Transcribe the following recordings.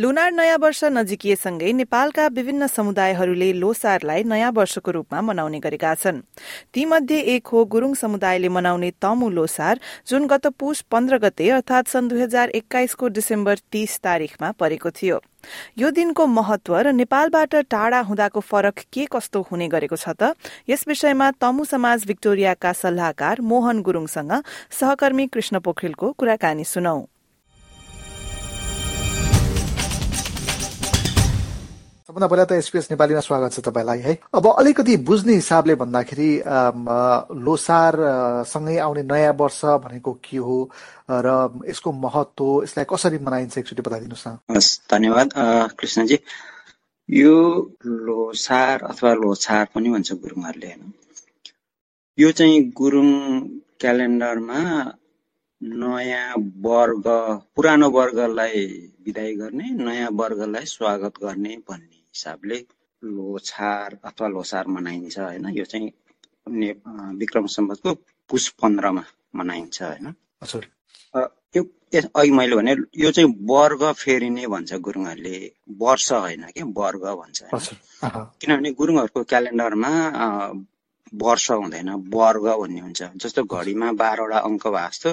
Lunar नयाँ वर्ष नजिकिएसँगै नेपालका विभिन्न समुदायहरूले लोसारलाई नयाँ वर्षको रूपमा मनाउने गरेका छन्। तीमध्ये एक हो गुरूङ समुदायले मनाउने तमु लोसार जुन गत पुष पन्ध्र गते अर्थात सन् दुई हजार एक्काइसको डिसेम्बर तीस तारीकमा परेको थियो। यो दिनको महत्व र नेपालबाट टाढा हुँदाको फरक के कस्तो हुने गरेको छ त यस विषयमा तमु समाज विक्टोरियाका सल्लाहकार मोहन गुरूङसँग सहकर्मी कृष्ण पोखरेलको कुराकानी सुनौ। सबभन्दा पहिला त एसपिएस नेपालीमा स्वागत छ तपाईँलाई है? अब अलिकति बुझ्ने हिसाबले भन्दाखेरि लोसार सँगै आउने नयाँ वर्ष भनेको के हो र यसको महत्व यसलाई कसरी मनाइन्छ एकचोटि बताइदिनुहोस् न। हस् धन्यवाद कृष्णजी। यो लोसार अथवा लोछार पनि भन्छ गुरुङहरूले होइन? यो चाहिँ गुरुङ क्यालेन्डरमा नयाँ वर्ग पुरानो वर्गलाई विदाई गर्ने नयाँ वर्गलाई स्वागत गर्ने भन्ने हिसाबले लोछार अथवा लोसार मनाइन्छ होइन? यो चाहिँ विक्रम सम्बतको पुष पन्ध्रमा मनाइन्छ होइन? यो अघि मैले भने यो चाहिँ वर्ग फेरिने भन्छ गुरुङहरूले। वर्ष होइन कि? वर्ग भन्छ किनभने गुरुङहरूको क्यालेन्डरमा वर्ष हुँदैन वर्ग भन्ने हुन्छ। जस्तो घडीमा बाह्रवटा अङ्क भए जस्तो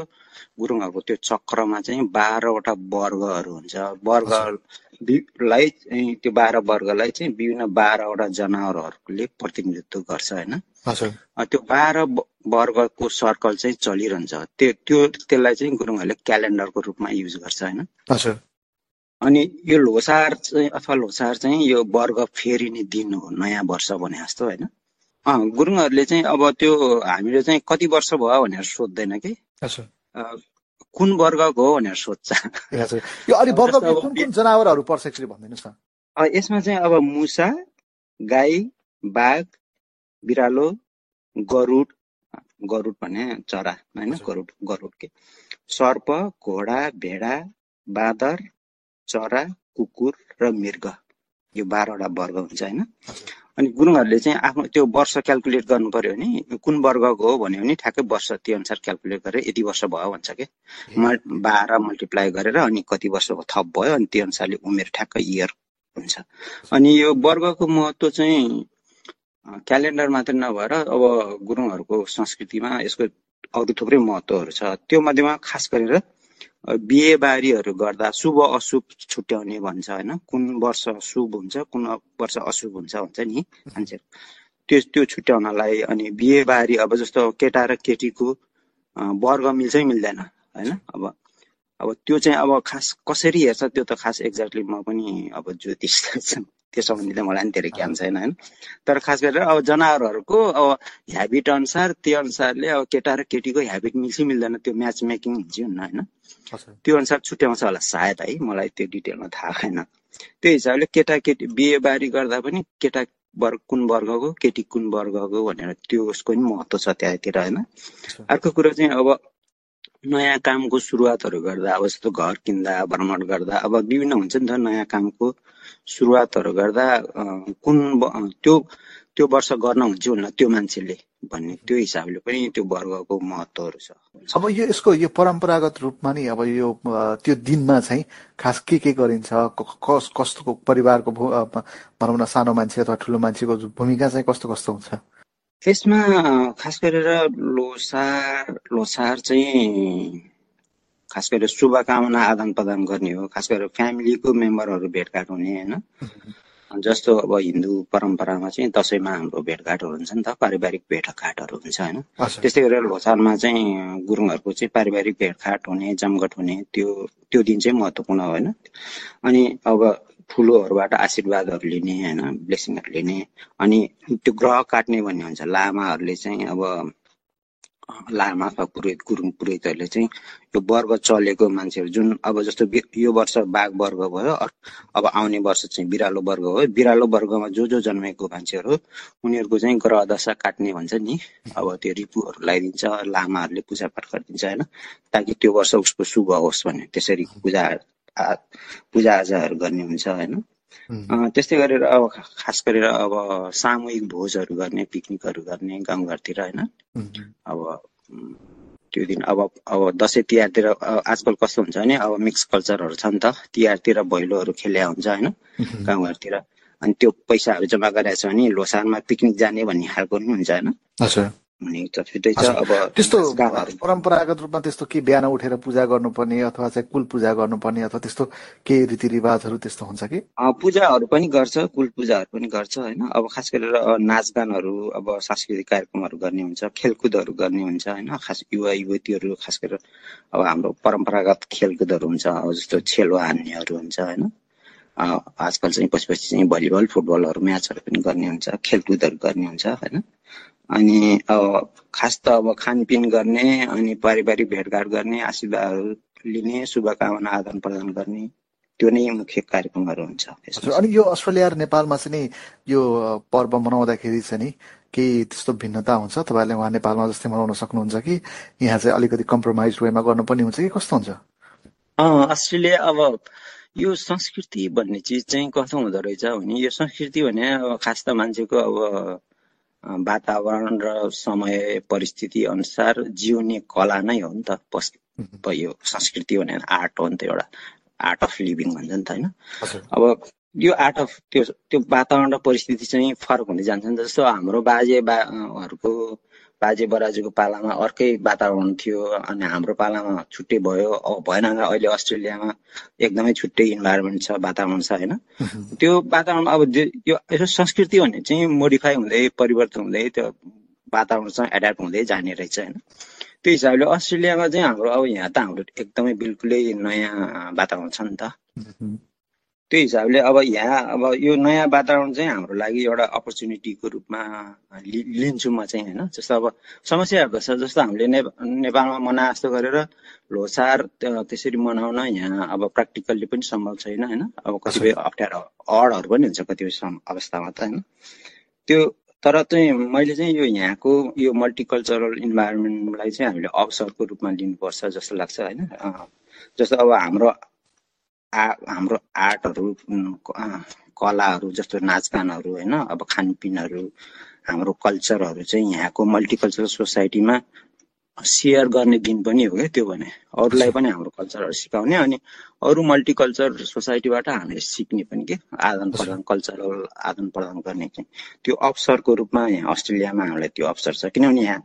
गुरुङहरूको त्यो चक्रमा चाहिँ बाह्रवटा वर्गहरू हुन्छ। वर्गलाई चाहिँ त्यो बाह्र वर्गलाई चाहिँ विभिन्न बाह्रवटा जनावरहरूले प्रतिनिधित्व गर्छ होइन? त्यो बाह्र वर्गको सर्कल चाहिँ चलिरहन्छ। त्यो त्यो त्यसलाई चाहिँ गुरुङहरूले क्यालेन्डरको रूपमा युज गर्छ होइन? अनि यो लोसार चाहिँ अथवा लोसार चाहिँ यो वर्ग फेरिने दिन हो नयाँ वर्ष भने जस्तो होइन? गुरुङहरूले चाहिँ अब त्यो हामीले चाहिँ कति वर्ष भयो भनेर सोध्दैन कि? कुन वर्गको हो भनेर सोध्छ। जनावरहरू पर्छ भनिदिनुहोस् न। यसमा चाहिँ अब मुसा गाई बाघ बिरालो गरुड गरुड भने चरा होइन? गरुड गरुड के। सर्प घोडा भेडा बाँदर चरा कुकुर र मृग। यो बाह्रवटा वर्ग हुन्छ होइन? अनि गुरुङहरूले चाहिँ आफ्नो त्यो वर्ष क्यालकुलेट गर्नु पर्यो भने कुन वर्गको हो भन्यो भने ठ्याक्कै वर्ष त्यो अनुसार क्यालकुलेट गरेर यति वर्ष भयो भन्छ कि। बाह्र मल्टिप्लाई गरेर अनि कति वर्षको थप भयो अनि त्यो अनुसारले उमेर ठ्याक्कै इयर हुन्छ। अनि यो वर्गको महत्त्व चाहिँ क्यालेन्डर मात्रै नभएर अब गुरुङहरूको संस्कृतिमा यसको अरू थुप्रै महत्त्वहरू छ। त्यो मध्येमा खास गरेर बिहे बारीहरू गर्दा शुभ अशुभ छुट्याउने भन्छ होइन। कुन वर्ष शुभ हुन्छ कुन वर्ष अशुभ हुन्छ भन्छ नि मान्छेहरू। त्यो त्यो छुट्याउनलाई अनि बिहे बारी अब जस्तो केटा र केटीको वर्ग मिल्छै मिल्दैन होइन। अब अब त्यो चाहिँ अब खास कसरी हेर्छ त्यो त खास एक्ज्याक्टली म पनि अब ज्योतिष त्यो सम्बन्धी त मलाई पनि धेरै ज्ञान छैन होइन? तर खास गरेर अब जनावरहरूको अब ह्याबिट अनुसार त्यो अनुसारले अब केटा र केटीको ह्याबिट मिल्छ मिल्दैन त्यो म्याच मेकिङ हुन्छ हुन्न होइन? त्यो अनुसार छुट्याउँछ होला सायद है मलाई त्यो डिटेलमा थाहा छैन। त्यो हिसाबले केटा केटी बिहे बारी गर्दा पनि केटा वर्ग कुन वर्गको केटी कुन वर्गको भनेर त्यो उसको पनि महत्त्व छ त्यहाँतिर होइन? अर्को कुरो चाहिँ अब नयाँ कामको सुरुवातहरू गर्दा अब जस्तो घर किन्दा भ्रमण गर्दा अब विभिन्न हुन्छ नि त नयाँ कामको सुरुवातहरू गर्दा कुन त्यो त्यो वर्ष गर्न हुन्छ होला त्यो मान्छेले भन्ने त्यो हिसाबले पनि त्यो वर्गको महत्त्वहरू छ। अब यो यसको यो परम्परागत रूपमा नि अब यो त्यो दिनमा चाहिँ खास के के गरिन्छ कस कस्तो परिवारको भनौँ सानो मान्छे अथवा ठुलो मान्छेको भूमिका चाहिँ कस्तो कस्तो हुन्छ? यसमा खास गरेर लोसार लोसार चाहिँ खास गरेर शुभकामना आदान प्रदान गर्ने हो। खास गरेर फ्यामिलीको मेम्बरहरू भेटघाट हुने होइन? जस्तो अब हिन्दू परम्परामा चाहिँ दसैँमा हाम्रो भेटघाटहरू हुन्छ नि त पारिवारिक भेटघाटहरू हुन्छ होइन? त्यस्तै गरेर लोसारमा चाहिँ गुरुङहरूको चाहिँ पारिवारिक भेटघाट हुने जमघट हुने त्यो त्यो दिन चाहिँ महत्त्वपूर्ण हो होइन? अनि अब ठुलोहरूबाट आशीर्वादहरू लिने होइन ब्लेसिङहरू लिने अनि त्यो ग्रह काट्ने भन्ने हुन्छ लामाहरूले चाहिँ अब लामा अथवा पुरोहित गुरुङ पुरोहितहरूले चाहिँ यो वर्ग चलेको मान्छेहरू जुन अब जस्तो यो वर्ष बाघ वर्ग भयो अब आउने वर्ष चाहिँ बिरालो वर्ग हो। बिरालो वर्गमा जो जो जन्मेको मान्छेहरू उनीहरूको चाहिँ ग्रह दशा काट्ने भन्छ नि। अब त्यो रिपुहरू लगाइदिन्छ लामाहरूले पूजापाठ गरिदिन्छ होइन ताकि त्यो वर्ष उसको शुभ होस् भन्ने त्यसरी पूजा पूजा आजाहरू गर्ने हुन्छ होइन? त्यस्तै गरेर अब खास गरेर अब सामूहिक भोजहरू गर्ने पिकनिकहरू गर्ने गाउँघरतिर होइन? अब त्यो दिन अब अब दसैँ तिहारतिर आजकल कस्तो हुन्छ भने अब मिक्स कल्चरहरू छ नि त। तिहारतिर भैलोहरू खेल्या हुन्छ होइन? गाउँघरतिर। अनि त्यो पैसाहरू जम्मा छ भने लोसारमा पिकनिक जाने भन्ने खालको पनि हुन्छ होइन? त्यस्तो परम्परागत रूपमा त्यस्तो के बिहान उठेर पूजा गर्नुपर्ने अथवा चाहिँ कुल पूजा गर्नुपर्ने अथवा त्यस्तो केही रीतिरिवाजहरू त्यस्तो हुन्छ कि? पूजाहरू पनि गर्छ कुल पूजाहरू पनि गर्छ होइन? अब खास गरेर नाचगानहरू अब सांस्कृतिक कार्यक्रमहरू गर्ने हुन्छ खेलकुदहरू गर्ने हुन्छ होइन? खास युवा युवतीहरू खास गरेर अब हाम्रो परम्परागत खेलकुदहरू हुन्छ अब जस्तो छेलो हान्नेहरू हुन्छ होइन? आजकल चाहिँ पछि पछि चाहिँ भलिबल फुटबलहरू म्याचहरू पनि गर्ने हुन्छ खेलकुदहरू गर्ने हुन्छ होइन? अनि अब खास त अब खानपिन गर्ने अनि पारिवारिक भेटघाट गर्ने आशीर्वादहरू लिने शुभकामना आदान प्रदान गर्ने त्यो नै मुख्य कार्यक्रमहरू हुन्छ अनि यो अस्ट्रेलिया र नेपालमा चाहिँ नि यो पर्व मनाउँदाखेरि चाहिँ नि केही त्यस्तो भिन्नता हुन्छ? तपाईँहरूले उहाँ नेपालमा जस्तै मनाउन सक्नुहुन्छ कि यहाँ चाहिँ अलिकति कम्प्रोमाइज वेमा गर्नुपर्ने हुन्छ कि कस्तो हुन्छ? अस्ट्रेलिया अब यो संस्कृति भन्ने चिज चाहिँ कस्तो हुँदो रहेछ भने यो संस्कृति भने अब खास त मान्छेको अब वातावरण र समय परिस्थिति अनुसार जिउने कला नै हो नि त यो संस्कृति भने आर्ट हो नि त एउटा आर्ट अफ लिभिङ भन्छ नि त होइन। अब यो आर्ट अफ त्यो त्यो वातावरण र परिस्थिति चाहिँ फरक हुँदै जान्छ नि त जस्तो हाम्रो बाजे बाहरूको बाजे बराजुको पालामा अर्कै वातावरण थियो अनि हाम्रो पालामा छुट्टै भयो। अब भएन अहिले अस्ट्रेलियामा एकदमै छुट्टै इन्भाइरोमेन्ट छ वातावरण छ होइन? त्यो वातावरण अब यो यसो संस्कृति भन्ने चाहिँ मोडिफाई हुँदै परिवर्तन हुँदै त्यो वातावरणसँग एड्याप्ट हुँदै जाने रहेछ होइन? त्यो हिसाबले अस्ट्रेलियामा चाहिँ हाम्रो अब यहाँ त हाम्रो एकदमै बिल्कुलै नयाँ वातावरण छ नि त। त्यो हिसाबले अब यहाँ अब यो नयाँ वातावरण चाहिँ हाम्रो लागि एउटा अपर्च्युनिटीको रूपमा लिन्छु म चाहिँ होइन। जस्तो अब समस्याहरू छ जस्तो हामीले नेपालमा मना जस्तो गरेर लोसार त्यसरी मनाउन यहाँ अब प्र्याक्टिकल्ली पनि सम्भव छैन होइन। अब कतिपय अप्ठ्यारो अडहरू पनि हुन्छ कतिपय अवस्थामा त होइन। त्यो तर चाहिँ मैले चाहिँ यो यहाँको यो मल्टिकल्चरल इन्भाइरोमेन्टलाई चाहिँ हामीले अवसरको रूपमा लिनुपर्छ जस्तो लाग्छ होइन। जस्तो अब हाम्रो आ हाम्रो आर्टहरू कलाहरू जस्तो नाचगानहरू होइन अब खानपिनहरू हाम्रो कल्चरहरू चाहिँ यहाँको मल्टिकल्चरल सोसाइटीमा सेयर गर्ने दिन पनि हो क्या त्यो भने। अरूलाई पनि हाम्रो कल्चरहरू सिकाउने अनि अरू मल्टिकल्चर सोसाइटीबाट हामीले सिक्ने पनि के आदान प्रदान कल्चरल आदान प्रदान गर्ने चाहिँ त्यो अवसरको रूपमा यहाँ अस्ट्रेलियामा हामीलाई त्यो अवसर छ। किनभने यहाँ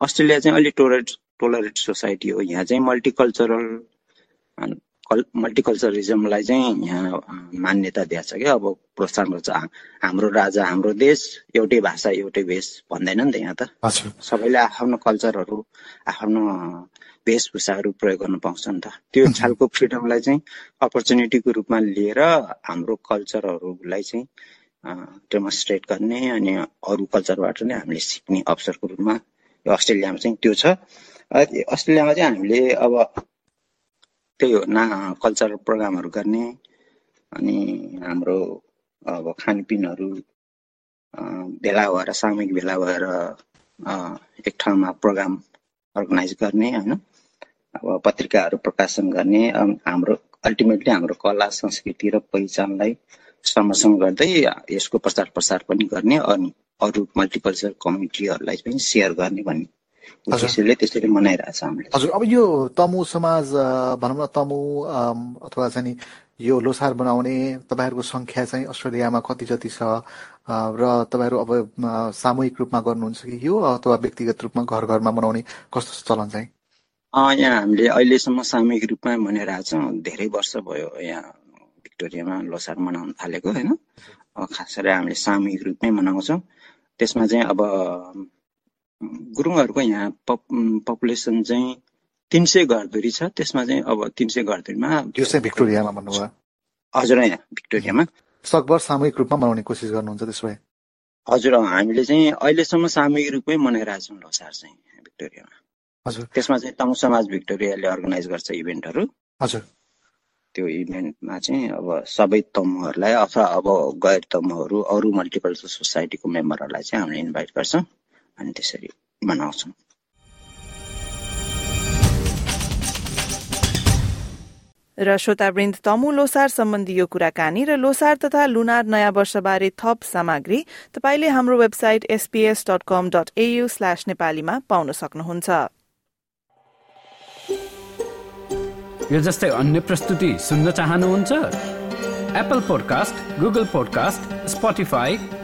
अस्ट्रेलिया चाहिँ अलिक टोलरेट टोलरेट सोसाइटी हो। यहाँ चाहिँ मल्टिकल्चरल मल्टिकल्चरिजमलाई चाहिँ यहाँ मान्यता दिएको छ क्या। अब प्रोत्साहन गर्छ। हाम्रो राजा हाम्रो देश एउटै भाषा एउटै भेष भन्दैन नि त यहाँ त। सबैले आफ्नो कल्चरहरू आफ्नो वेशभूषाहरू प्रयोग गर्न पाउँछ नि त। त्यो खालको फ्रिडमलाई चाहिँ अपर्च्युनिटीको रूपमा लिएर हाम्रो कल्चरहरूलाई चाहिँ डेमोन्स्ट्रेट गर्ने अनि अरू कल्चरबाट नै हामीले सिक्ने अवसरको रूपमा यो अस्ट्रेलियामा चाहिँ त्यो छ। अस्ट्रेलियामा चाहिँ हामीले अब त्यही हो ना कल्चरल प्रोग्रामहरू गर्ने अनि हाम्रो अब खानपिनहरू भेला भएर सामूहिक भेला भएर एक ठाउँमा प्रोग्राम अर्गनाइज गर्ने होइन? अब पत्रिकाहरू प्रकाशन गर्ने हाम्रो अल्टिमेटली हाम्रो कला संस्कृति र पहिचानलाई संरक्षण गर्दै यसको प्रचार प्रसार पनि गर्ने अनि अरू मल्टिकल्चरल कम्युनिटीहरूलाई पनि सेयर गर्ने भन्ने। त्यसरी मनाइरहेछ हामीले हजुर अब यो तमु समाज भनौँ न तमु अथवा चाहिँ यो लोसार बनाउने तपाईँहरूको सङ्ख्या चाहिँ अस्ट्रेलियामा कति जति छ र तपाईँहरू अब सामूहिक रूपमा गर्नुहुन्छ कि यो अथवा व्यक्तिगत रूपमा घर घरमा मनाउने कस्तो चलन चाहिँ यहाँ हामीले अहिलेसम्म सामूहिक रूपमा मनाइरहेछौँ धेरै वर्ष भयो यहाँ भिक्टोरियामा लोसार मनाउन थालेको होइन खास गरी हामीले सामूहिक रूपमै मनाउँछौँ त्यसमा चाहिँ अब गुरुङहरूको यहाँ पपुलेसन चाहिँ तिन सय घरधुरी छ। त्यसमा चाहिँ अब तिन सय घरधुरीमा चाहिँ भिक्टोरियामा भन्नुभयो। हजुर यहाँ भिक्टोरियामा। सकभर सामूहिक रूपमा मनाउने कोसिस गर्नुहुन्छ त्यसो भए? हजुर हामीले चाहिँ अहिलेसम्म सामूहिक रूपमै मनाइरहेछौँ लोसार चाहिँ भिक्टोरियामा। हजुर। त्यसमा चाहिँ तमु समाज भिक्टोरियाले अर्गनाइज गर्छ इभेन्टहरू। हजुर। त्यो इभेन्टमा चाहिँ अब सबै तमुहरूलाई अथवा अब गैर तमुहरू अरू मल्टिकल्चर सोसाइटीको मेम्बरहरूलाई चाहिँ हामीले इन्भाइट गर्छौँ। अनि त्यसरी मनाउँछौँ र श्रोतावृन्द तमु लोसार सम्बन्धी यो कुराकानी र लोसार तथा लुनार नयाँ वर्षबारे थप सामग्री तपाईँले हाम्रो website SPS dot com dot AU slash नेपालीमा पाउन सक्नुहुन्छ यो जस्तै अन्य प्रस्तुति सुन्न चाहनुहुन्छ एप्पल पोडकास्ट गुगल पोडकास्ट